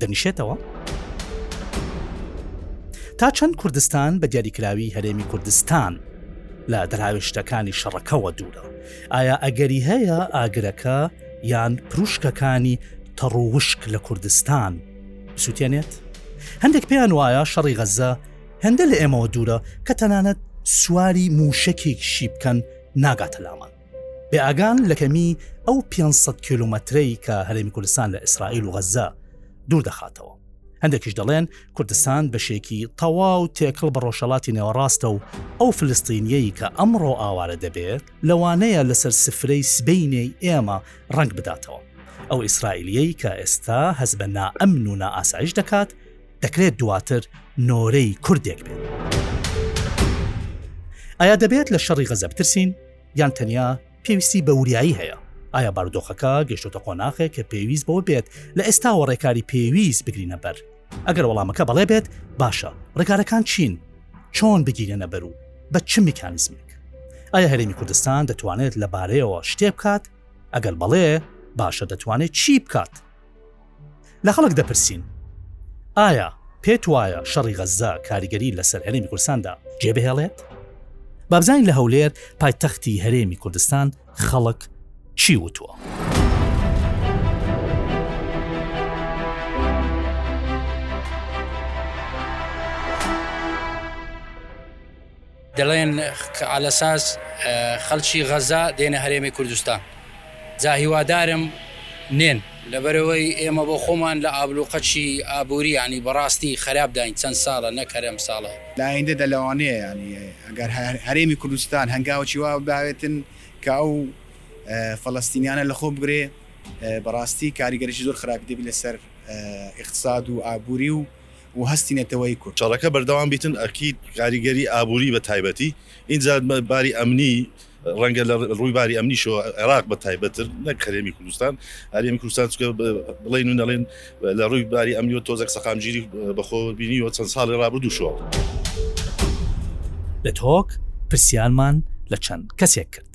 دەنیشێتەوە؟ تا چەند کوردستان بە دیاریکراوی هەرێمی کوردستان لە دراوێشتەکانی شەڕەکەەوە دوورە ئایا ئەگەری هەیە ئاگرەکە یان پروشکەکانی تەڕووشک لە کوردستان سووتێنێت هەندێک پێیان وایە شەڕی غەزە هەندە لە ئێمەوە دوورە کە تەنانەت سواری موشەکێک شی بکەن ناگاتە لامان بێئاگان لە کەمیی ئەو پێنج سەد کیلۆمەترەی کە هەرێمی کوردستان لە ئیسرائیل و غەززە دوور دەخاتەوە. هەندێکیش دەڵێن کوردستان بەشێکی تەواو تێکەڵ بە ڕۆژهەڵاتی نێوەڕاستە و ئەو فلستینیەی کە ئەمڕۆ ئاوارە دەبێت لەوانەیە لەسەر سفرەی سبینەی ئێمە ڕەنگ بداتەوە ئەو ئیسرائیلیەی کە ئێستا هەز بە نائەمن و نائاسایش دەکات دەکرێت دواتر نۆرەی کوردێک بێت ئایا دەبێت لە شەڕی غەزە بترسین یان تەنیا پێویستی بە وریایی هەیە؟ ئایا بارودۆخەکە گەشتۆتە قۆناخێک کە پێویست بەوە بێت لە ئێستاوە ڕێکاری پێویست بگرینە بەر؟ ئەگەر وەڵامەکە بەڵێ بێت باشە ڕێکارەکان چین؟ چۆن بگیرێنە بەر و بە چ میکانیزمێک؟ ئایا هەرێمی کوردستان دەتوانێت لەبارەیەوە شتێ بکات؟ ئەگەر بەڵێ باشە دەتوانێت چی بکات؟ لە خەڵک دەپرسین ئایا پێت وایە شەڕی غەززە کاریگەری لەسەر هەرێمی کوردستاندا جێبهێڵێت؟ بابزانین لە هەولێر پایتەختی هەرێمی کوردستان خەڵک چی وتووە؟ دەڵێن عەلەساس خەڵکی غەزە دێنە هەرێمی کوردستان جا هیوادارم نێن. لەبەرئەوەی ئێمە بۆ خۆمان لە ئابلوقەکی ئابوری یانی بەڕاستی خەراپ داین چەند ساڵە نەک هەر ئەم ساڵە. لە ئایندەدا لەوانەیە یانی ئەگەر هەرێمی کوردستان هەنگاوەکی وا باێتن کە ئەو فەلەستینیانە لە خۆ بگرێ بەڕاستی کاریگەریی زۆر خراپی دەبی لەسەر ئیقتساد و ئابوری و و هەستی نەتەوەیی کورد. شەڕەکە بەردەوام بیتن ئەکید کاریگەری ئابوری بە تایبەتی ئینجا باری ئەمنی ڕەنگە لە ڕووی باری ئەمنیشەوە عێراق بە تایبەت تر نەک هەرێمی کوردستان هەرێمی کوردستان چکە بڵێن و نەڵێن لە ڕووی باری ئەمنیەوە تۆزێک سەقامگیری بەخۆ بینیەوە چەند ساڵی ڕابردوو شۆڕ لە تۆک پرسیارمان لە چەند کەسێک کرد.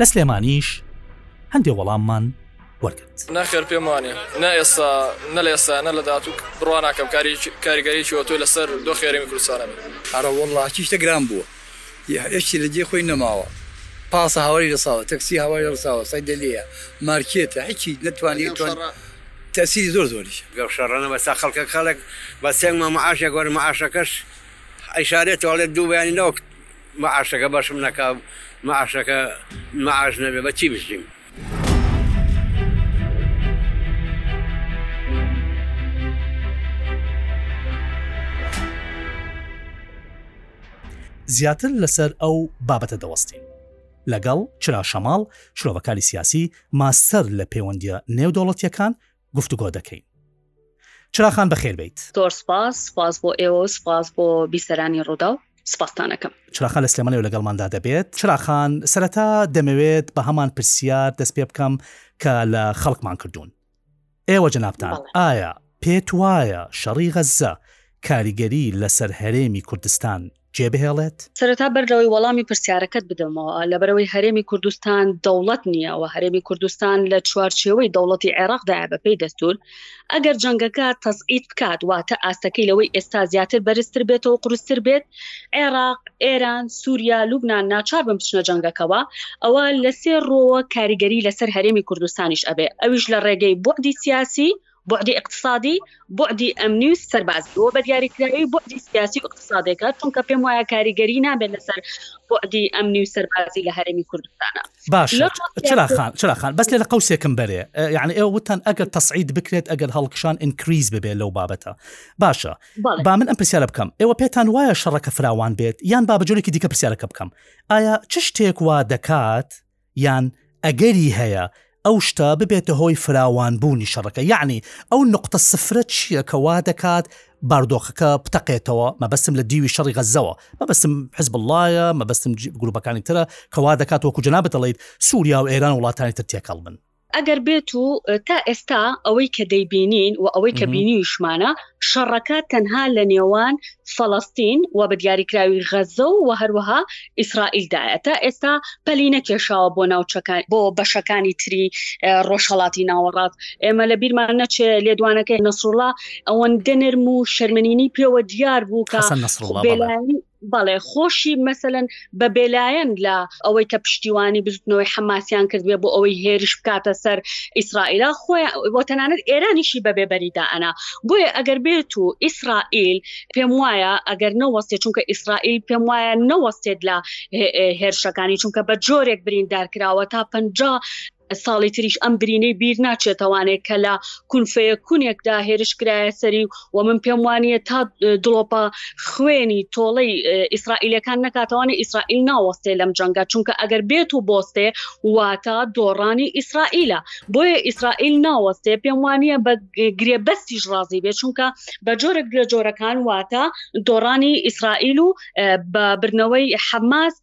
لە سلێمانیش هەندێ وەڵاممان وەرگرت. نەخێر پێم وانیە نە ئێستا نە لە ئێستا نە لە داهاتوو بڕوا ناکەم کاریگەریی ئەوتۆی لەسەر دۆخی هەرێمی کوردستان هەبێت. ئەرەوەڵڵا هەرچی شتە گران بووە هێچی لە جێی خۆی نەماوە پاسە هاواری لەساوە تەکسی هاواری لەساوە سەیدەلیە مارکێتە هەرچی نەتوانی ئەتوان تەسیری زۆر زۆریش لەو شەڕە نەبە سا خەڵکە خەڵک بە سێنگمە معاشێک وەرە معاشەکەش ئەیشارێتەوە ئەڵێ دوو بەیانی نەوەک معاشەکە بەشم نەکا و معاشەکە معاش نەبێ بە چی بژیم؟ زیاتر لەسەر ئەو بابەتە دەوەستین. لەگەڵ چرا شەماڵ، شرۆڤەکاری سیاسی، ماستەر لە پەیوەندییە نێودەوڵەتییەکان، گفتوگۆ دەکەین. چراخان بەخێر بێیت. زۆر سپاس، سپاس بۆ ئێوە و سپاس بۆ بیسەرانی ڕووداو. سپاستان ئەکەم. چراخان لە سلێمانیەوە لەگەڵماندا دەبێت. چراخان، سەرەتا دەمەوێت بە هەمان پرسیار دەست پێ بکەم کە لە خەڵکمان کردوون. ئێوە جەنابتان ئایا پێت وایە شەڕی غەززە کاریگەری لەسەر هەرێمی کوردستان جێبهێڵێت؟ سەرەتا بەر لەوەی وەڵامی پرسیارەکەت بدەمەوە، لەبەرئەوەی هەرێمی کوردستان دەوڵەت نییە و هەرێمی کوردستان لە چوارچێوەی دەوڵەتی عێراقدایە بەپێی دەستوور، ئەگەر جەنگەکە تەسعید بکات، واتە ئاستەکەی لەوەی ئێستا زیاتر بەرزتر بێتەوە و قورستر بێت، عێراق، ئێران، سووریا، لوبنان ناچار بن بچنە جەنگەکەوە، ئەوا لە سێ ڕووەوە کاریگەری لەسەر هەرێمی کوردستانیش ئەبێت، ئەویش لە ڕێگەی بوعدی سیاسی، بوعدی ئیقتسادی، بوعدی ئەمنی و سەربازی و بە دیاریکراوی بوعدی سیاسی و ئیقتسادێکە، چونکە پێم وایە کاریگەری نابێت لەسەر بوعدی ئەمنی و سەربازی لە هەرێمی کوردستانا. باشە چرا خان، چرا خان بەس لێرە قەوسێکم بەرێ، یەعنی ئێوە وتتان ئەگەر تەسعید بکرێت، ئەگەر هەڵکشان ئینکریز ببێت لەو بابەتە، باشە با من ئەم پرسیارە بکەم، ئێوە پێتان وایە شەڕەکە فراوان بێت، یان با بە جۆرێکی دیکە پرسیارەکە بکەم، ئایا چ شتێک وا دەکات یان ئەگەری هەیە ئەو شتە ببێتە هۆی فراوانبوونی شەڕەکە یعنی ئەو نقطە سفرە چییە کە وا دەکات باردۆخەکە بتەقێتەوە مەبەستم لە دیوی شەڕی غەزەوە مەبەستم حزب اللهە مەبەستم گروپەکانی ترە کەوا دەکات وەکو جەنابەت دەڵیت سووریا و ئێران وڵاتانی تر تێکەڵ بن ئەگەر بێت و تا ئێستا ئەوەی کە دەیبینین و ئەوەی کە بینیویشمانە شەڕەکە تەنها لە نێوان فەڵەستین و بە دیاریکراوی غەزە و هەروەها ئیسرائیلدایە تا ئێستا پەلی نەکێشاوە بۆ ناوچەکان بۆ بەشەکانی تری ڕۆژهەڵاتی ناوەڕاست ئێمە لە بیرمان نەچێ لێدوانەکەی نەسرڵا ئەوەندە نەرم و شەرمنینی پێوە دیار بوو کە بێلانی بەڵێ خۆشی مەسەلەن بە بێلایەن لە ئەوەی کە پشتیوانی بزوتنەوەی حەماسیان کردێ بۆ ئەوەی هێرش بکاتە سەر ئیسرائیلا خۆی بۆ تەنانەت ئێرانیشی بە بێبەریدا ئەنا بۆیە ئەگەر بێت و ئیسرائیل پێم وایە ئەگەر نەوەستێ چونکە ئیسرائیل پێم وایە نەوەستێت لە هێرشەکانی چونکە بە جۆرێک بریندار کراوە تا پنج ساڵی تریش ئەم برینەی بیر ناچێتەوانێ کە لە کونفەیەکونێکدا هێرش کرایە سەری و من پێم وانیە تا دڵۆپە خوێنی تۆڵەی ئیسرائیلەکان نەکاتەوانێ ئیسرائیل ناوەستێ لەم جەنگە چونکە ئەگەر بێت و بۆستێ واتە دۆڕانی ئیسرائیلە بۆیە ئیسرائیل ناوەستێ پێم وانیە بە گرێبەستیش ڕازی بێ چونکە بە جۆرە گوێ جۆرەکان واتە دۆڕانی ئیسرائیل و بە بردنەوەی حەماس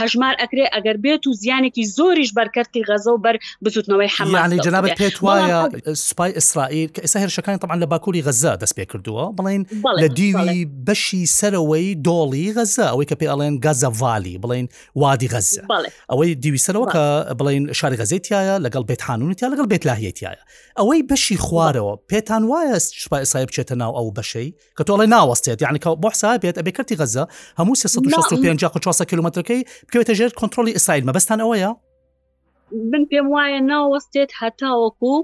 هەژمار ئەکرێ ئەگەر بێت و زیانێکی زۆریش بەرکەفتی غەزە و بەر بزوتنەوەی حەماس جنابەت پێت وایە سوپای ئیسرائیل کە ئێستا هێرشەکانی طبعا لە باکووری غەزە دەست پێ کردووە بڵین لە دیوی بەشی سەرەوەی دۆڵی غەزە ئەوەی کە پێ ئەڵێن گازە ڤالی بڵین وادی غەزە ئەوەی دیوی سەرەوە کە بڵین شاری غەزێتیایە لەگەڵ بێت حانونتیا لەگەڵ بێت لاهەتیایە ئەوەی بەشی خوارەوە پێتان وایە سوپای ئیسرائیل بچێتە ناو ئەو بەشەی کە تۆڵێ ناوەستێت یعنی کە بۆ حساب بێت ئەبێ کەرتی غەزە هەموو 365 کیلومترەکەی بکەوێتە ژێر کۆنتترۆلی ئیسرائیل مەبەستان ئەوەیە من پێم وایە ناوەستێت هەتاوەکو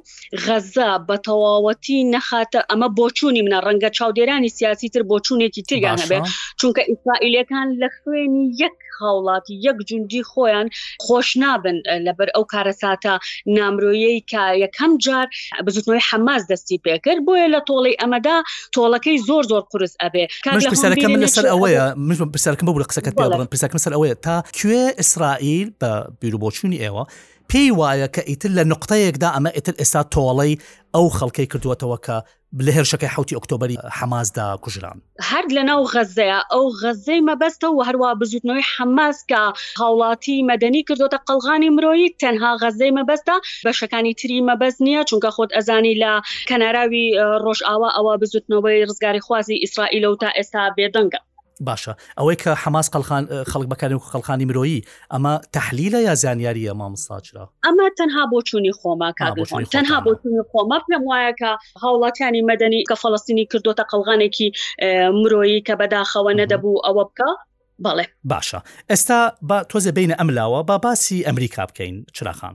غەزە بە تەواوەتی نەخاتە ئەمە بۆچوونی منە ڕەنگە چاودێرانی سیاسی تر بۆچوونێکی تریان هەبێت چونکە ئیسرائیلەکان لە خوێنی یەک هاوڵاتی یەک جوندی خۆیان خۆش نابن لەبەر ئەو کارەساتە نامرۆیەی کە یەکەم جار بزوتنەوەی حەماس دەستی پێکرد بۆیە لە تۆڵەی ئەمەدا تۆڵەکەی زۆر زۆر قورس ئەبێ پرسیارەکە من لەسەر ئەوەیە من پرسیارکەم بە قسەکەت پێ بڵم پرسیارکەم سەر ئەوەیە تا کوێ ئیسرائیل بە بیرروبۆچوونی ئێوە پێی وایە کە ئیتر لە نقطەیەکدا ئەمە ئیتر ئێستا تۆڵەی ئەو خەڵکەی کردووەتەوە کە لە هێرشەکەی حوتی ئۆکتۆبری حەماسدا کوژران هەر لە ناو غەزەیە ئەو غەزەی مەبەستە و هەروە بزوتنەوەی حەماس کە هاوڵاتی مەدەنی کردوتە قەلغانی مرۆیی تەنها غەزەی مەبەستە بەشەکانی تری مەبەست نییە چونکە خۆت ئەزانی لە کەناراوی ڕۆژئاوا ئەوە بزوتنەوەی ڕزگاری خوازی ئیسرائیلە و تا ئێستا بێدەنگە باشە ئەوەی کە حەماس قەلخان خەڵک بەکاری و قەلخانی مرۆیی ئەمە تحلیلە یا زانیاریە مامساچرا ئەمە تەنها بۆ چووی خۆما کاگەۆن تەنها بۆ چووی خۆما پێم وایە کە هاوڵاتیانی مەدەنی کە فەڵستینی کردوتە قەلغانێکی مرۆیی کە بەداخەوە نەدەبوو ئەوە بکە بەڵێ باشە ئێستا با تۆزێ بینە ئەملاوە با باسی ئەمریکا بکەین چراخان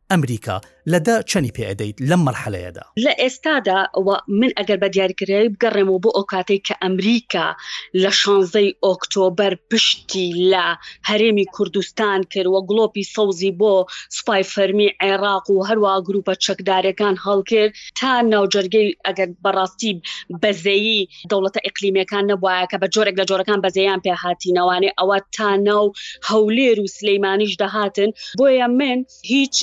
ئەمریکا لە دە چەنی پێ ئەدەیت لەم مەرحەلەیەدا؟ لە ئێستادا و من ئەگەر بە دیاریکراوی بگەڕێمەوە بۆ ئەو کاتەی کە ئەمریکا لە شانزەی ئۆکتۆبەر پشتی لە هەرێمی کوردستان کرد و گڵۆپی سەوزی بۆ سوپای فەرمی عێراق و هەروە گروپە چەکدارەکان هەڵکرد تا ناوجەرگەی ئەگەر بەڕاستی بەزەیی دەوڵەتە ئیقلیمیەکان نەبوایە کە بە جۆرێک لە جۆرەکان بەزەیان پێ هاتینەوانێ ئەوە تا ناو هەولێر و سلەیمانیش دەهاتن بۆیە من هیچ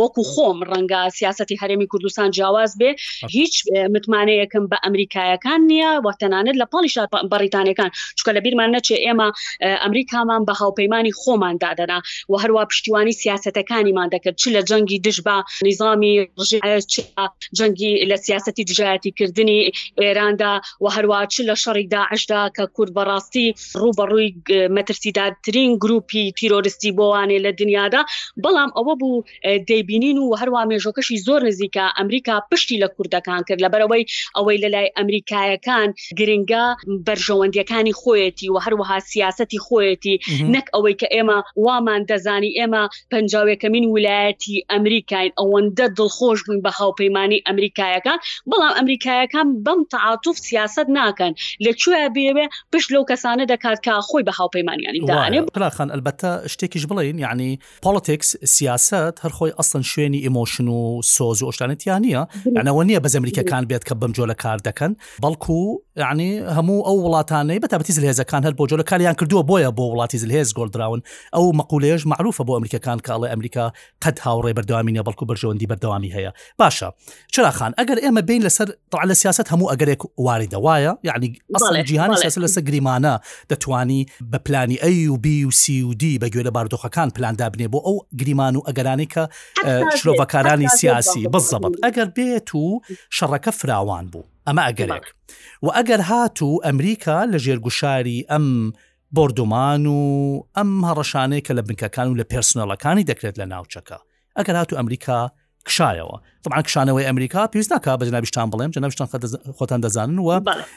وەکو خۆم ڕەنگە سیاستی هەرێمی کوردستان جیاواز بێ هیچ متمانەیەکم بە ئەمریکایەکان نییە وە تەنانەت لە پاڵی شار بەڕیتانەکان چکە لە بیرمان نەچێ ئێمە ئەمریکامان بە هاوپەیمانانی خۆمان دادەنا و هەروە پشتیوانی سیاستەکانیمان دەکرد چ لە جەنگی دژ بە نظامی جەنگی لە سیاسەتی دژایەتی کردنی ئێراندا و هەروە چ لە شەڕی داعشدا کە کورد بەڕاستی ڕووبەڕووی مەترسیدارترین گروپی تیرۆرستی بۆوانێ لە دنیادا بەڵام ئەوە بوو دەیبینین و هەروە مێژۆکەشی زۆر نزیکە ئەمریکا پشتی لە کوردەکان کرد لەبەرەوەی ئەوەی لە لای ئەمریکایەکان گرنگە بەرژەوەندیەکانی خۆیەتی و هەروەها سیاستی خۆیەتی نەک ئەوەی کە ئێمە وامان دەزانی ئێمە پەنجا و یەکەمین ولایەتی ئەمریکاین ئەوەندە دڵخۆش بووین بە هاوپەیمانی ئەمریکایەکان بەڵام ئەمریکایەکان بەم تعاتوف سیاسەت ناکەن لە کوێ بیەوێ پشت لەو کەسانە دەکات کە خۆی بە هاوپەیمانیانی دانێ. پلار خان ئەلبەتە شتێکیش بڵێین یعنی پۆڵتێکس سیاسەت هەر خۆی ئەسڵەن شوێنی ئیمۆشن و سۆز و ئەو شتانە تیا نییە یانەوە نییە بەس ئەمریکەکان بێت کە بەم جۆلە کار دەکەن بەڵکو یعنی هەموو ئەو وڵاتانەی بە تابەتی زلهێزەکان هەر بۆ جۆلە کاریان کردووە بۆیە بۆ وڵاتی زلهێز گۆڵدراون ئەو مەقولێش معروفە بۆ ئەمریکەکان کاڵی ئەمریکا قەت هاوڕێ بەردەوامی نیە بەڵکو بەرژەوەندی بەردەوامی هەیە باشە چراخان ئەگەر ئێمە بین لەسەر تاع لە سیاست هەموو ئەگەرێک واری دەواە یعنی ئەسڵی جیهانی سیاست لەسەر گریمانە دەتوانی بە پلانی ئەی و بی و سی و دی بە گوێ لە باردۆخەکان پلان دابنێ بۆ ئەو گریمان و ئەگەرانی کە شلۆڤەکارانی سیاسی بەزەبت ئەگەر بێت و شەڕەکە فراوان بوو ئەمە ئەگەرێک و ئەگەر هات و ئەمریکا لە ژێرگوشاری ئەم بردومان و ئەم هەڕەشانەیە کە لە بنکەکان و لە پرسنلەکانی دەکرێت لە ناوچەکە ئەگەر هات و ئەمریکا کشایەوە طبعا کشانەوەی ئەمریکا پێویست ناکە بە جنابیشتان بڵێم جنابشتان خۆتان دەزانن و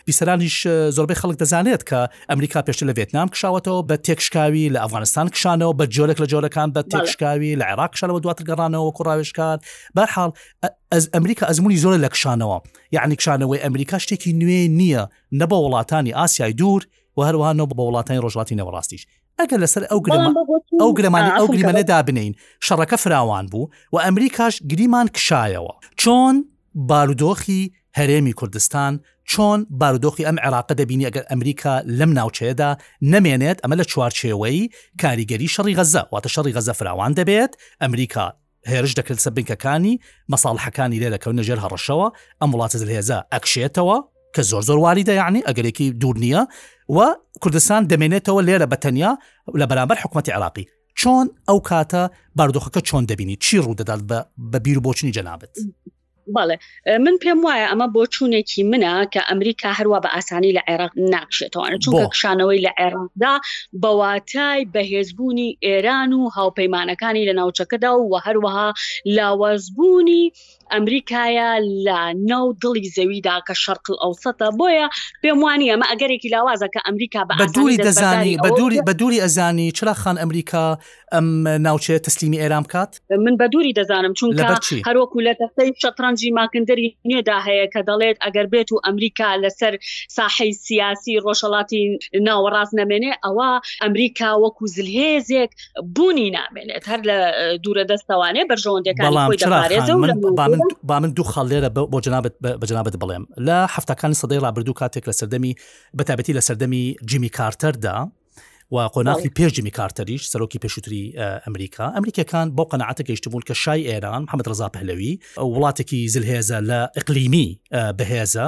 بیسەرانیش زۆربەی خەڵک دەزانێت کە ئەمریکا پێشتر لە ڤێتنام کشاوەتەوە بە تێکشکاوی لە ئەفغانستان کشانەوە بە جۆرێک لە جۆرەکان بە تێکشکاوی لە عێراق کشانەوە دواتر گەڕانەوە کوڕاوێشکار بەرحاڵ ئەز ئەمریکا ئەزمموی زۆر لە کشانەوە یعنی کشانەوەی ئەمریکا شتێکی نوێ نییە نە بە وڵاتانی ئاسیای دوور و هەروانەوە بە وڵاتانی ڕۆژاتی نەوەڕاستیش ئەگەر لەسەر ئەو ئەو گرمانی ئەو گریمانەدا بنین شەڕەکە فراوان بوو و ئەمریکاش گریمان کشایەوە چۆن بارودۆخی هەرێمی کوردستان، چۆن بارودۆخی ئەم عێراقە دەبینی ئەگەر ئەمریکا لەم ناوچەیەدا نەمێنێت، ئەمە لە چوارچێوەی کاریگەری شەڕی غەزە، واتە شەڕی غەزە فراوان دەبێت، ئەمریکا هێرش دەکرێت سەر بنکەکانی، مەساڵحەکانی لێ دەکەونە ژێر هەڕەشەوە، ئەم وڵاتە زلهێزە ئەکشێتەوە، کە زۆر زۆر واریدە یعنی ئەگەرێکی دوور نییە و کوردستان دەمێنێتەوە لێرە بە تەنیا لە بەرامبەر حکومەتی عێراقی، چۆن ئەو کاتە باردۆخەکە چۆن دەبینی چی ڕوودەدات بە بیر و بۆچنی جەنابەت بەڵێ من پێم وایە ئەمە بۆ چوونێکی منە کە ئەمریکا هەروە بە ئاسانی لە عێراق ناکشێتەوە چونکە کشانەوەی لە عێراقدا بەواتای بەهێزبوونی ئێران و هاوپەیمانەکانی لە ناوچەکەدا و هەروەها لاوازبوونی ئەمریکایە لە ناو دڵی زەویدا کە شەرقل ئەوسەتە بۆیە پێم وانیە ئەمە ئەگەرێکی لاوازە کە ئەمریکا بە بە دووری دەزانی بە دووری بە دووری ئەزانی چرا خان ئەمریکا ئەم ناوچەیە تەسلیمی ئێران بکات من بە دووری دەزانم چونکە هەروەکو لە دەستەی شەترەنجی ماکندری نوێدا هەیە کە دەڵێت ئەگەر بێت و ئەمریکا لەسەر ساحەی سیاسی ڕۆژهڵاتی ناوەڕاست نەمێنێ ئەوە ئەمریکا وەکو زلهێزێک بوونی نامێنێت هەر لە دوورە دەستەوانێ بەرژەوەندەکانی خۆی دەپارێزە با من دوو خاڵ لێرە بۆ جنابەت بە جنابەت بڵێم لە هەفتەکانی سەدەی ڕابردوو کاتێک لە سەردەمی بەتابەتی لە سەردەمی جیمی کارتەردا و قۆناخی پێشجیمی کارتەریش سەرۆکی پێشوتری ئەمریکا ئەمریکەکان بۆ قەنەعاتە گەیشتبوون کە شای ئێران محمد ڕزا پهلوی وڵاتێکی زلهێزە لە ئەقلیمی بەهێزە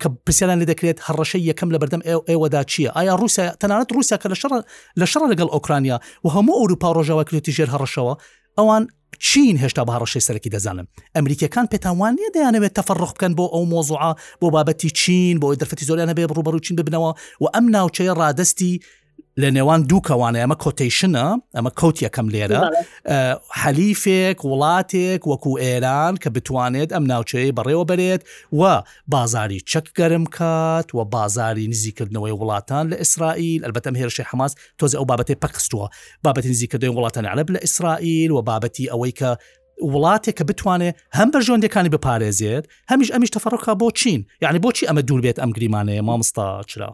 کە پرسیاران لێ دەکرێت هەڕەشەی یەکەم لە بەردەم ئێوەدا چییە ئایا رووسیا تەنانەت رووسیا کە لە شەڕ لە شەڕ لەگەڵ ئۆکرانیا و هەموو ئەوروپا ڕۆژەوە کلوتی ژێر هەڕەشەوە ئەوان چین هێشتا بە هەڕەشەی سەرەکی دەزانن ئەمریکەکان پێتاوان نیە دەیانەوێت تەفەڕخ بکەن بۆ ئەو مۆزوعە بۆ بابەتی چین بۆی دەرفەتی زۆریانە بێ ڕوبەرو چین ببنەوە و ئەم ناوچەیە ڕادستی لە نێوان دوو کەوانە ئەمە کۆتیشنە ئەمە کەوت یەکەم لێرە حەلیفێک وڵاتێک وەکو ئێران کە بتوانێت ئەم ناوچەیە بەڕێوە بەرێت و بازاری چەک گەرم کات و بازاری نزیکردنەوەی وڵاتان لە ئیسرائیل ئەلبەتەم هێرشی حماس تۆز ئەو بابەتی پەکستووە بابەتی نزیکردنەوەی وڵاتان عرب لە ئیسرائیل و بابەتی ئەوەی کە وڵاتێک کە بتوانێت هەم بە ژۆندەکانی بپارێزێت هەمیش ئەمیش تەفڕکە بۆ چین یعنی بۆچی ئەمە دوور بێت ئەم گریمانەیە مامستا چرا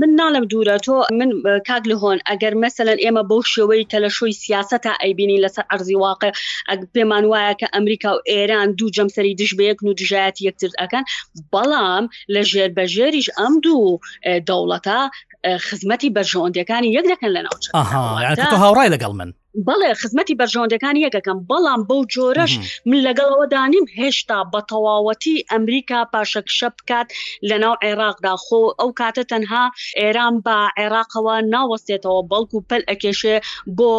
من ناڵم دوورە تۆ من کاک لە هۆن ئەگەر مەسەن ئێمە بەو شێوەی تەلەشۆی سیاسە تا ئەیبینین لەسەر ئەرزی واقع ئەگ پێمان وایە کە ئەمریکا و ئێران دوو جەمسەری دژ بە یەکن و دژایەت یەکتر ئەەکەن بەڵام لە ژێر بەژێریش ئەم دوو دەوڵەتە خزمەتی بەرژەوەندەکانی یەک دەکەن لە ناوچە هاوڕای لەگەڵ من بەڵێ خزمەتی بەرژەوەندەکان یەکەکەم بەڵام بەو جۆرەش من لەگەڵەوەدانیم هێشتا بە تەواوەتی ئەمریکا پاشەکشە بکات لە ناو عێراقدا خۆ ئەو کاتە تەنها ئێران بە عێراقەوە ناوەستێتەوە بەڵکو پەل ئەکێشێ بۆ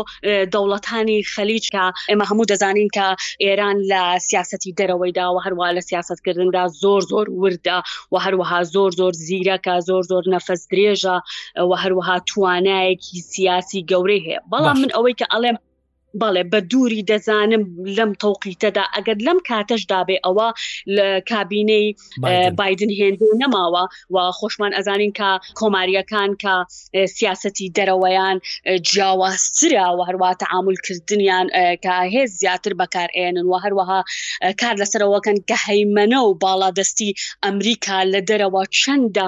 دەوڵەتانی خەلیجکە ئێمە هەموو دەزانین کە ئێران لە سیاستی دەرەوەیدا و هەروە لە سیاستکردندا زۆر زۆر وردە و هەروەها زۆر زۆر زیرەکە زۆر زۆر نەفەس درێژە و هەروەها توانایەکی ئەرکی سیاسی گەورەی هەیە بەڵام من ئەوەی کە ئەڵێم بەڵێ بە دووری دەزانم لەم تەوقیتەدا ئەگەر لەم کاتەش دابێ ئەوە لە کابینەی بادن هێندو نەماوە و خۆشمان ئەزانین کە کۆماریەکان کە سیاستی دەرەوەیان جیاوازترە و هەروە تعاملکردنیان کە هێز زیاتر بەکار ئێنن و هەروەها کار لەسەرەوەکەن کە هەیمەنە و باڵادەستی ئەمریکا لە دەرەوە چەندە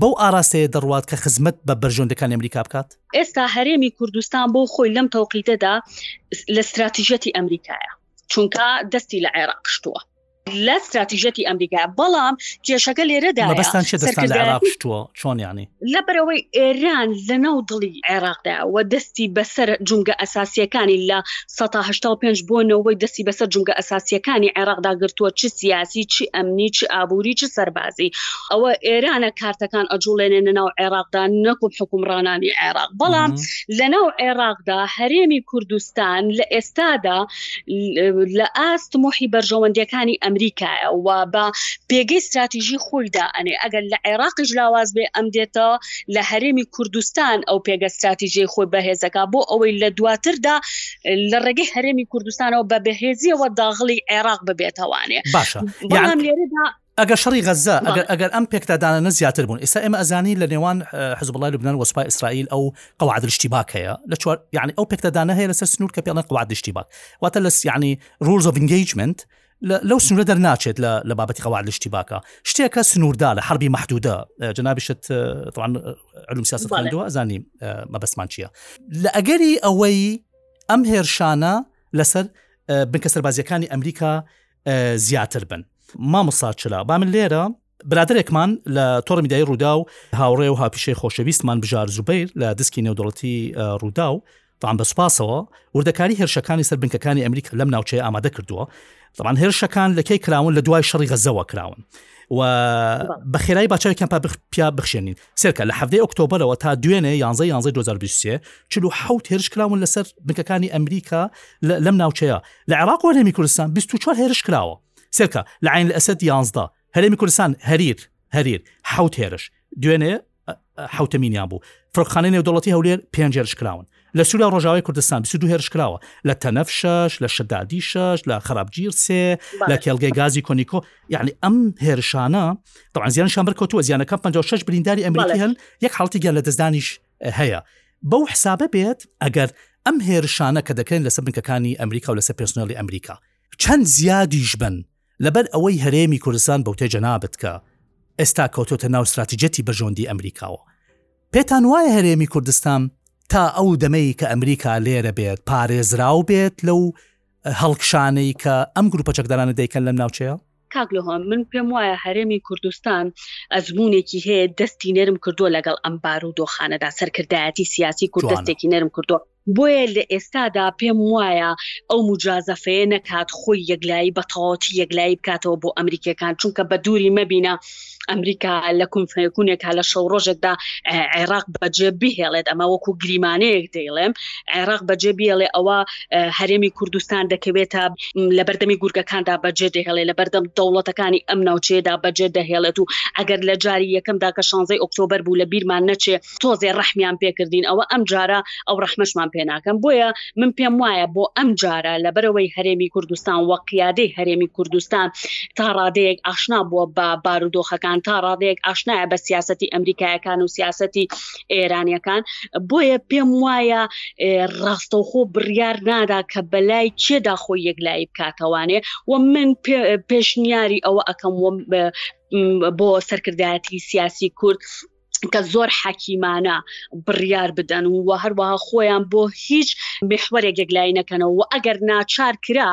بەو ئاراستەیە دەڕوات کە خزمەت بە بەرژەوەندەکانی ئەمریکا بکات؟ ئێستا هەرێمی کوردستان بۆ خۆی لەم تەوقیتەدا لە ستراتیژەتی ئەمریکایە چونکە دەستی لە عێراق قشتووە لە ستراتیژەتی ئەمریکا بەڵام کێشەکە لێرەدا بەستان چێ دەستان لە عێراق قشتووە چۆن یانی لە بەرەوەی ئێران لەناو دڵی عێراقدا و دەستی بەسەر جونگە ئەساسیەکانی لە سەتا هەشتا و پێنج بۆ نەوەی دەستی بەسەر جومگە ئەساسییەکانی عێراقدا گرتووە چ سیاسی چ ئەمنی چ ئابووری چ سەربازی ئەوە ئێرانە کارتەکان ئەجوڵێنێنە ناو عێراقدا نەکوم حکومڕانانی عێراق بەڵام لە ناو عێراقدا هەرێمی کوردستان لە ئێستادا لە ئاست مۆحی بەرژەوەندیەکانی ئەمریکایە و بە پێگەی ستراتیژی خۆی دا ئەنێ ئەگەر لە عێراقیش لاواز بێ ئەم دێتەوە لە هەرێمی کوردستان ئەو پێگە ستراتیژیەی خۆی بەهێزەکە بۆ ئەوەی لە دواتردا لە ڕێگەی هەرێمی کوردستانەوە بە بەهێزیەوە داغڵی عێراق ببێتەوانێ باشە بەڵام لێرەدا ئەگە شەڕی غەزە ئەگەر ئەم پێکدادانە زیاتر بوون ئێستا ئێمە ئەزانی لە نێوان حزبڵای لوبنان وەسپای ئیسرائیل ئەو قەواد دشتی باکەیە لە چوار یعنی ئەو پێکدادانە هەیە لەسەر سنوور کە پێڵێن قواد دشتی باک واتە لە سیانی ڕولز بنگیجمنت لەو سنوورە دەرناچێت لە بابەتی قەوار لشتی باکە شتێکە سنووردا لە حربی محدودە جنابشت علوم سیاست خوێندووە زانی مەبەستمان چییە لە ئەگەری ئەوەی ئەم هێرشانە لەسەر بنکە سەربازیەکانی ئەمریکا زیاتر بن مامۆسا چلا با من لێرە برادەرێکمان لە تۆڕ میدیایی ڕوودا و هاوڕێ و هاپیشەی خۆشەویستمان بژار زوبیر لە دسکی نێودەڵەتی ڕوودا و تان بە سوپاسەوە وردەکاری هێرشەکانی سەر بنکەکانی ئەمریکا لەم ناوچەیە ئامادە کردووە دەڵان هێرشەکان لەکەی کراون لە دوای شەڕی غەزەوە کراون و بە خێرای باچوێکیان پا پیا بخشێنین سێرکە لە هەفتەی ئۆکتۆبرەوە تا دوێنێ یانزە یانزە 2023 چلو حوت هێرش کراون لەسەر بنکەکانی ئەمریکا لەم ناوچەیە لە عێراق و هەرێمی کوردستان 24 هێرش کراوە سرکە لە عین ئەسد یازدە هەرێمی کوردستان هەریر هەریر حوت هێرش دوێنێ حوتەمینیان بوو فرۆخانەی نێودوڵەتی هەولێر پێنجێرش کراون لە سووریا ڕۆژاوای کوردستان سو هێرش کراوە لە تەنەف شش لە شدادی شش لە خراپگیر سێ لە کێلگەی گازی کۆنیکۆ یعنی ئەم هێرشانە دەڕزیان شان بەرکەوتووە زیانەکە 56 برینداری ئەمریکی هەن یەک حڵتی گەل لە دەستدانیش هەیە بەو حسابە بێت ئەگەر ئەم هێرشانە کە دەکەن لەسەر بنکەکانی ئەمریکا و لەسەر پرسنلی ئەمریکا چەند زیادیش بن لەبەر ئەوەی هەرێمی کوردستان بەوتێ جەنابت کە ئێستا کەوتۆتە ناو استراتیجەتی بەژۆندی ئەمریکاوە پێتان وایە هەرێمی کوردستان تا ئەو دەمەی کە ئەمریکا لێرە بێت پارێزراو بێت لەو هەڵکشانەی کە ئەم گروپە چەکدارانە دەیکەن لەم ناوچەیە کاک لۆ من پێم وایە هەرێمی کوردستان ئەزمونێکی هەیە دەستی نەرم کردووە لەگەڵ ئەم بار و دۆخانەدا سەرکردایەتی سیاسی کورد دەستێکی نەرم کردووە بۆیە لە ئێستادا پێم وایە ئەو مجازەفەیە نەکات خۆی یەکلایی بە تەواوەتی یەکلایی بکاتەوە بۆ ئەمریکیەکان چونکە بە دووری مەبینە ئەمریکا لە کونفەکوونێکا لە شەو ڕۆژێکدا عێراق بەجێ بهێڵێت ئەمە وەکو گریمانەیەک دەیڵێم عێراق بەجێ بێڵێ ئەوە هەرێمی کوردستان دەکەوێتە لە بەردەمی گورگەکاندا بەجێ دەهێڵێ لە بەردەم دەوڵەتەکانی ئەم ناوچەیەدا بەجێ دەهێڵێت و ئەگەر لە جاری یەکەمدا کە شانزەی ئۆکتۆبەر بوو لە بیرمان نەچێ تۆزێ ڕەحمیان پێکردین ئەوە ئەم جارە ئەو ڕەحمەشمان پێ ناکەن بۆیە من پێم وایە بۆ ئەم جارە لەبەرەوەی هەرێمی کوردستان وە قیادەی هەرێمی کوردستان تا ڕادەیەک ئاشنا بووە بە بارودۆخەکان تا ڕادەیەک ئاشنایە بە سیاستی ئەمریکایەکان و سیاستی ئێرانیەکان بۆیە پێم وایە ڕاستەوخۆ بڕیار نادا کە بەلای چێدا خۆی یەکلایی بکاتەوانێ و من پێشنیاری ئەوە ئەەکەم بۆ سەرکردایەتی سیاسی کورد کە زۆر حەکیمانە بڕیار بدەن و هەروەها خۆیان بۆ هیچ محوەرێک یەکلایی نەکەنەوە و ئەگەر ناچار کرا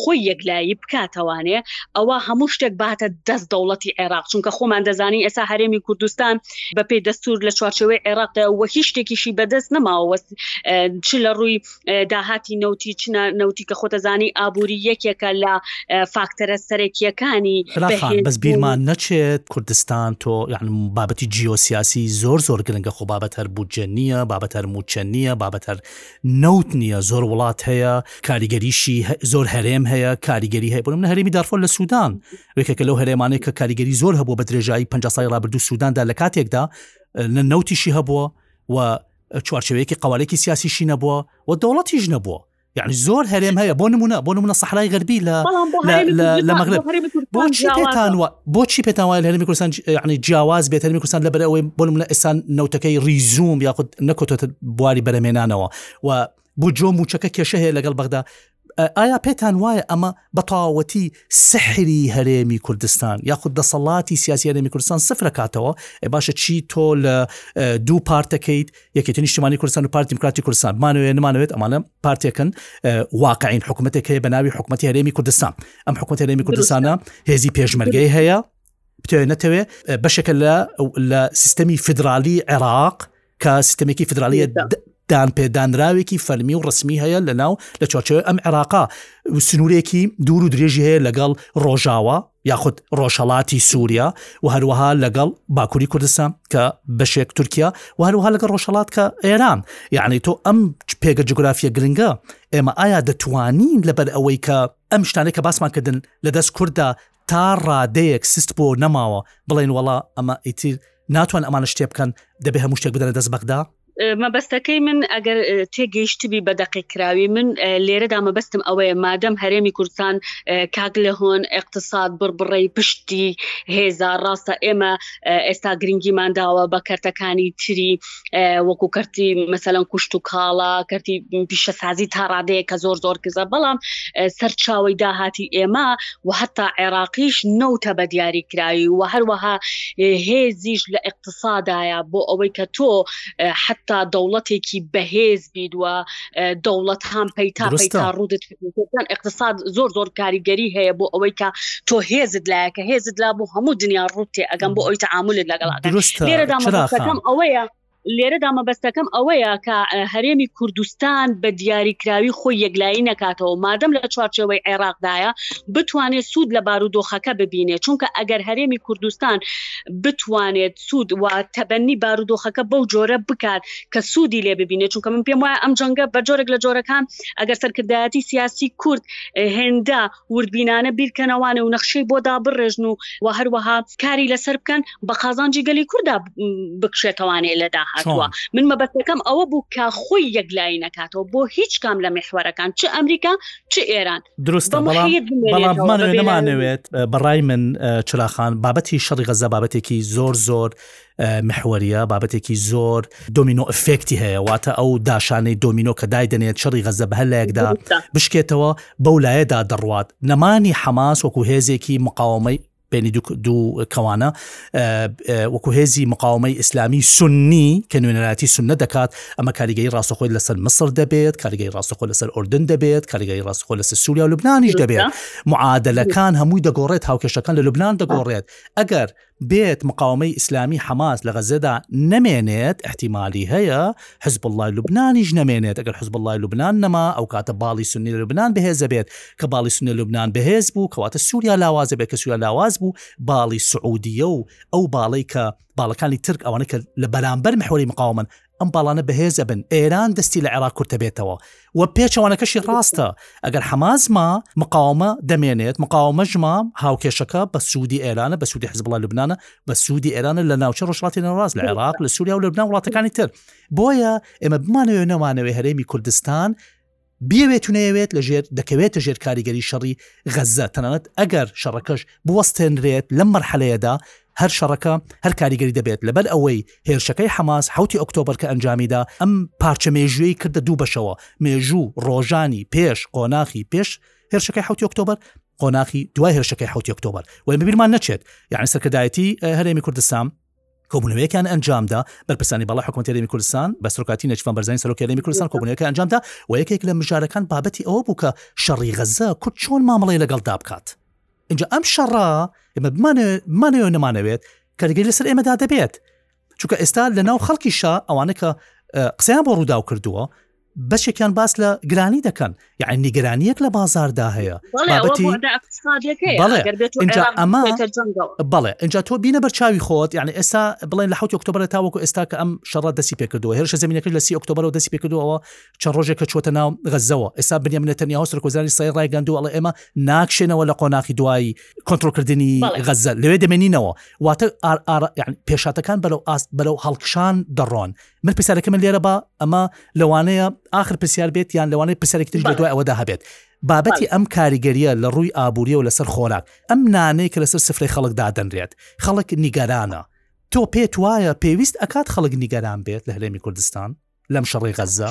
خۆی یەکلایی بکاتەوانێ ئەوە هەموو شتێک باتە دەست دەوڵەتی عێراق چونکە خۆمان دەزانین ئێستا هەرێمی کوردستان بەپی دەستور لە چوارچەوەی عێراق و هیچ شتێکیشی بەدەست نەماوەست چ لە ڕووی داهاتی نەوتی چ نەوتی کە خۆتەزانی ئابووری یەکێکە لە فاکتەرە سەرەکییەکانی خان بەس بیرمان نەچێت کوردستان تۆ یعنی بابەتی جیۆسیاسی زۆر زۆر گرنگە خۆ بابەت هەر بودجە نییە بابەت هەر موچە نییە بابەت هەر نەوت نییە زۆر وڵات هەیە کاریگەریشی زۆر هەرێم هەیە کاریگەری هەیە بڵم هەرمی دارفۆل لە سوودان وێکەکە لەو هەرێمانێک کە کاریگەری زۆر هەبوو بە درێژایی 50 سای ڕابردوو سووداندا لە کاتێکدا نەوتیشی هەبووە و چوارچێوەیەکی قەوارەێکی سیاسیشی نەبووە و دەوڵەتیش نەبووە یعنی زۆر هەرێم هەیە بۆ نمونە بۆ نمونە سەحرای غەربی لە لە مەغرب بۆچی پێتان بۆچی پێتان وایە هەرمی کوردستان یعنی جیاواز بێت هەرمی کوردستان لە بەرەوەی بۆ نمونە ئێسان نەوتەکەی ریزوم یاخود نەکۆتە بواری بەرەمێنانەوە و بۆ جۆ موچەکە کێشە هەیە لەگەڵ بەغدا ئایا پێتان وایە ئەمە بەتەواوەتی سحری هەرێمی کوردستان یاخود دەسەڵاتی سیاسی هەرێمی کوردستان سفرە کاتەوە ئە باشە چی تۆ لە دوو پارتەکەیت یەکێتی نیشتمانی کوردستان و پارتی دیموکراتی کوردستان مانەوەێ نمانەوێت ئەمانە پارتێکن واقعین حکوومەتێک هەیە بە ناوی حکوومەت هەرێمی کوردستان ئەم حکوومەت هەرێمی کوردستانە هێزی پێشمەرگەی هەیە بتوێ نەتەوێ بەشێکە لە لە سیستەمی فدرالی عێراق کە سیستمێکی فدرالیە دان پێدانراوێکی فەرمی و ڕسمی هەیە لە ناو لە چۆچەوە ئەم عێراقا سنوورێکی دوور و درێژی هەیە لەگەڵ ڕۆژاوە یاخود ڕۆژهڵاتی سووریا و هەروەها لەگەڵ باکووری کوردستان کە بەشێک تورکیا و هەروها لەگە ڕۆژهڵات کە ئێران یعنی تۆ ئەم پێگە جوگرافیە گرنگە ئێمە ئایا دەتوانین لەبەر ئەوەی کە ئەم شتانێک کە باسمان کردن لە دەست کووردا تا ڕادەیەک سست بۆ نەماوە بڵێن وەڵا ئەمە ئیتر ناتوان ئەمانە شتێ بکەن دەبێ هەموو شتێک بدەنە دەست بەغدا مەبەستەکەی من ئەگەر تێگەیشتبی بە دەقی کراوی من لێرەدا مەبەستم ئەوەیە مادەم هەرێمی کوردستان کاک لە هۆن اقتصاد بڕبڕی پشتی هێزا ڕاستە ئێمە ئێستا گرنگیمان داوە بە کەرتەکانی تری وەکو کەرتی مەسەلەن کوشت و کاڵا کەرتی پیشەسازی تا ڕادەیە کە زۆر زۆر کزە بەڵام سەرچاوی داهاتی ئێمە و هەتا عێراقیش نەوتە بە دیاری کراوی و هەروەها هێزیش لە اقتصادایە بۆ ئەوەی کە تۆ حتا دەوڵەتێکی بەهێز بیدوە دەوڵەت هاان پەیتا پەیتا ڕوودت یەکێتیان اقتصاد زۆر زۆر کاریگەری هەیە بۆ ئەوەی کە تۆ هێزت لایە کە هێزت لا بوو هەموو دنیا ڕوت تێ ئەگەم بۆ ئەوی تعاملت لەگەڵ لێرەدا مەبەستەکەم ئەوەیە لێرەدا مەبەستەکەم ئەوەیە کە هەرێمی کوردستان بە دیاریکراوی خۆی یەکلایی نکاتەوە مادەم لە چوارچەوەی عێراقدایە بتوانێت سوود لە بارودۆخەکە ببینێت چونکە ئەگەر هەرێمی کوردستان بتوانێت سوود و تەبەنی بارودۆخەکە بەو جۆرە بکات کە سوودی لێ ببینێت چونکە من پێم وایە ئەم جەنگە بە جۆرێک لە جۆرەکان ئەگەر سەرکردایەتی سیاسی کورد هێندە وردبینانە بیرکەنەوانە و نەخشەی بۆ دابڕێژن و و هەروەها کاری لەسەر بکەن بە قازانجی گەلی کوردا بکشێتەوانێ لە داهاتوە من مەبەتەکەم ئەوە بوو کە خۆی یەکلایی نەکاتەوە بۆ هیچ کام لە محوەرەکان چ ئەمریکا چ ئێران دروستە بەڵامانەوێت بەڕای من چراخان بابەتی شەڕی غەزە بابەتێکی زۆر زۆر محوەریە بابەتێکی زۆر دۆمینۆ ئەفێکتی هەیە واتە ئەو داشانەی دۆمینۆ کە دایدنێت چڕی غەزە بە هەر لایەکدا بشکێتەوە بەو لایەدا دەڕوات نەمانی حەماس وەکو هێزێکی مقاومەی بینی دوو کەوانە وەکو هێزی مقاومەی ئیسلامی سنی کە نوێنەراتی سنە دەکات ئەمە کاریگەی ڕاستەخۆی لەسەر مسر دەبێت کاریگەی ڕاستەخۆ لەسەر ئۆردن دەبێت کاریگەی ڕاستخۆ لەسەر سووریا و لبنانیش دەبێت معادلەکان هەمووی دەگۆڕێت هاوکێشەکان لە لبنان دەگۆڕێت ئەگەر بێت مقاومەی ئیسلامی حەماس لە غەزەدا نەمێنێت احتیمالی هەیە حزبڵای لوبنانیش نەمێنێت ئەگەر حزبڵای لوبناان نەما ئەو کاتە باڵی سنی لوبناان بەهێزە بێت کە باڵی سنی لوبناان بەهێز بوو کەواتە سووریا لاوازە بێت کە سووریا لاواز بوو باڵی سعودیە و ئەو باڵی کە باڵەکانی ترک ئەوانە کە لە بەرامبەر محوری مقاومن ئەم باڵانە بەهێز ئەبن ئێران دەستی لە عێراق کورتەبێتەوە و پێچەوانەکەشی ڕاستە ئەگەر حەمازما مقاومە دەمێنێت مقاومە ژما هاوکێشەکە بە سوودی ئێرانە بە سوودی حزبڵە لبناە بە سوودی ئێرانە لە ناوچە ڕۆژڵاتی ناڕاست لە عێراق لە سووریا و لەبنا وڵاتەکانی تر بۆیە ئێمە بمانەوە نەوانەوەی هەرێمی کوردستان بیەوێت و نەیەوێت لە ژێر دەکەوێتە ژێر کاریگەری شەڕی غەززە تەنانەت ئەگەر شەڕەکەش بوەستێنرێت لەم مەرحەلەیەدا هەر شەڕەکە هەر کاریگەری دەبێت لەبەر ئەوەی هێرشەکەی حەماس حوتی ئۆکتۆبر کە ئەنجامیدا ئەم پارچە مێژووی کردە دوو بەشەوە مێژوو ڕۆژانی پێش قۆناخی پێش هێرشەکەی حوتی ئۆکتۆبر قۆناخی دوای هێرشەکەی حوتی ئۆکتۆبر وەرمەبیرمان نەچێت یعنی سەرکردایەتی هەرێمی کوردستان کۆبوونەوەیەکان ئەنجامدا بەرپرسانی باڵا حکوومەتی رێمی کوردستان بە سرکاتی نەچفان بەرزانی سەرۆکی رێمی کوردستان کۆبوونەکە ئەنجامدا و یەکێک لە مژارەکان بابەتی ئەوە بوو کە شەڕی غەزە کورد چۆن مامەڵەی لەگەڵدا بکات اینجا ئەم شەڕە ئمە بمانەوە نەمانەوێت کەرگەی لەسەر ئێمەدا دەبێت چونکە ئێستا لە ناو خەڵکیشە ئەوانە کە قسەیان بۆ ڕووداو کردووە بەشێکیان باس لە گرانی دەکەن یعنی نیگەرانیەک لە بازاردا هەیە بەڵێ اینجا تۆ بینە بەرچاوی خۆت یعنی ئێستا بڵێن لە حوت ئۆکتۆبر تاوەکو ئێستا کە ئەم شەڕ دەسی پێکردەوە هێرشە زمینەکە لە سی ئۆکتۆبرەوە دەسی پێکردەوە چەند ڕۆژێک کە چۆتە ناو غەزەوە ئێستا بنیە منێتە نیاوە سەرکۆزاری سای ڕایگەندو ئەڵ ئێمە ناکشێنەوە لە قۆناخی دوایی کۆنتترۆلکردنی غەزە لەوێ دەمێنینەوە واتە پێشاتەکان بەرەو ئاست بەرەو هەڵکشان دەڕۆن من پرسیارەکە من لێرە با ئەمە لەوانەیە آخر پرسیار بێت یان لەوانەیە پرسیارێکتر بە دوای ئەوەدا هەبێت بابەتی ئەم کاریگەریە لە ڕووی ئابوووریە و لەسەر خۆراک ئەم نانەیە کە لەسەر سفری خەڵک دادەنرێت خەڵک نیگەرانە تۆ پێت وایە پێویست ئەکات خەڵک نیگەران بێت لە هەرێمی کوردستان لەم شەڕی غەزە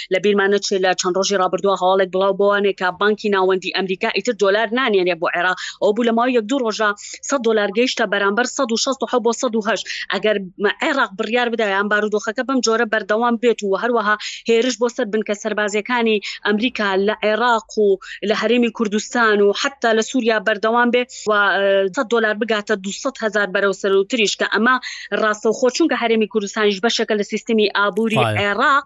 لە بیرمان نەچێت لە چەند ڕۆژی ڕابردووە هەواڵێک بڵاو بۆوانەیە کە بانکی ناوەندی ئەمریکا ئیتر دۆلار نانێرێت بۆ عێراق ئەوە بوو لە ماوەی یەک دوو ڕۆژدا سەد دۆلار گەیشتە بەرامبەر سەد و شەست و حەوت بۆ سەد و هەشت ئەگەر عێراق بڕیار بدایان بارودۆخەکە بەم جۆرە بەردەوام بێت و هەروەها هێرش بۆ سەر بنکە سەربازیەکانی ئەمریکا لە عێراق و لە هەرێمی کوردستان و حتا لە سووریا بەردەوام بێ و سەد دۆلار بگاتە دو سەد هەزار بەرەو سەرەوتریش کە ئەمە ڕاستەوخۆ چونکە هەرێمی کوردستانیش بەشێکە لە سیستمی ئابووری عێراق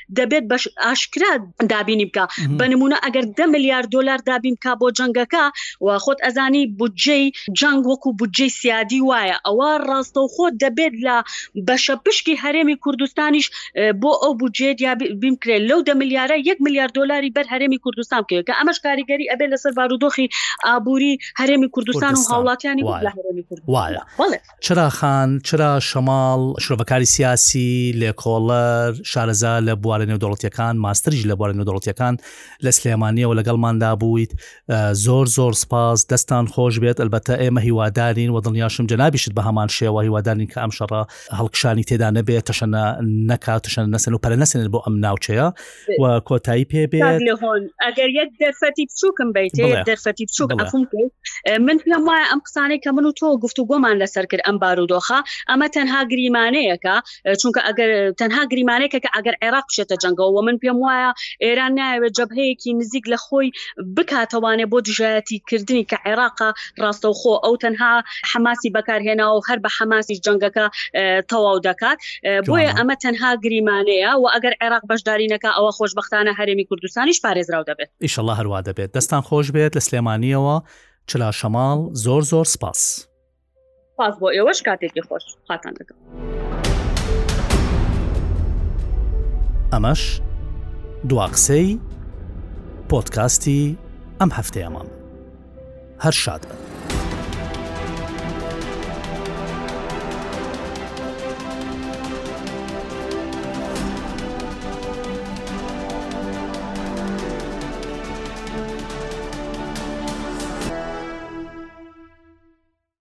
دەبێت بەش ئاشکرا دابینی بکە بە نمونە ئەگەر ده میلیارد دلار دابین کا بۆ جەنگەکە و خۆت ئەزانی بودجەی جەنگ وەکو بودجەی سیادی وایە ئەوە ڕاستە و خۆ دەبێت لە بەشە پشکی هەرێمی کوردستانیش بۆ ئەو بودجێت یا بیمکرێت لەو دە میلیارە یەک میلیارد دلاری بەر هەرێمی کوردستان بکەوێت کە ئەمەش کاریگەری ئەبێت لەسەر بارودۆخی ئابووری هەرێمی کوردستان و هاوڵاتیانی وایە چرا خان، چرا شەماڵ، شرۆڤەکاری سیاسی، لێکۆڵەر، شارەزا لە بوارە نێودەوڵەتیەکان، ماستریش لە بوارە نێودەوڵەتیەکان لە سلێمانیەوە لەگەڵماندا بوویت، زۆر زۆر سپاس، دەستان خۆش بێت، ئەلبەتە ئێمە هیوادارین و دڵنیاشم جەنابیشت بە هەمان شێوە هیوادارین کە ئەم شەڕە هەڵکشانی تێدا نەبێت، تەشەنە نەکات، تەشەنە نەسەن و پەرە نەسەنێت بۆ ئەم ناوچەیە. و کۆتایی پێ بێت ئەگەر یەک دەرفەتی بچووکم بیت دەرفەتی بچووک ئەفم کرد من پێم وایە ئەم قسانەی کە من و تۆ گفت و گۆمان لەسەر کرد ئەم بارودۆخە ئەمە تەنها گریمانەیەەکە چونکە ئەگەر تەنها گریمانەیەکە کە ئەگەر عێراق شێتە جەنگەوە من پێم وایە ئێران ناوێت جەبهەیەکی نزیک لە خۆی بکاتەوانێ بۆ دژایەتی کردنی کە عێراقا ڕاستەوخۆ ئەو تەنها حەماسی بەکارهێناوە و هەر بە حەماسیش جەنگەکە تەواو دەکات بۆیە ئەمە تەنها گریمانەیە و ئەگەر عێراق بەشدارینەکە ئەوە خۆشببختانە هەرێمی کوردستانیش پارێزراو دەبێت ئیشەڵا هەروا دەبێت دەستان خۆش بێت لە سلێمانیەوە چلاشەماڵ زۆر زۆر سپاس. پاس بۆ ئێوەش کاتێکی خۆش خاتان دەکەم ئەمەش دوا قسەی پۆتکاستی ئەم هەفتەیەمان هەر شاد بن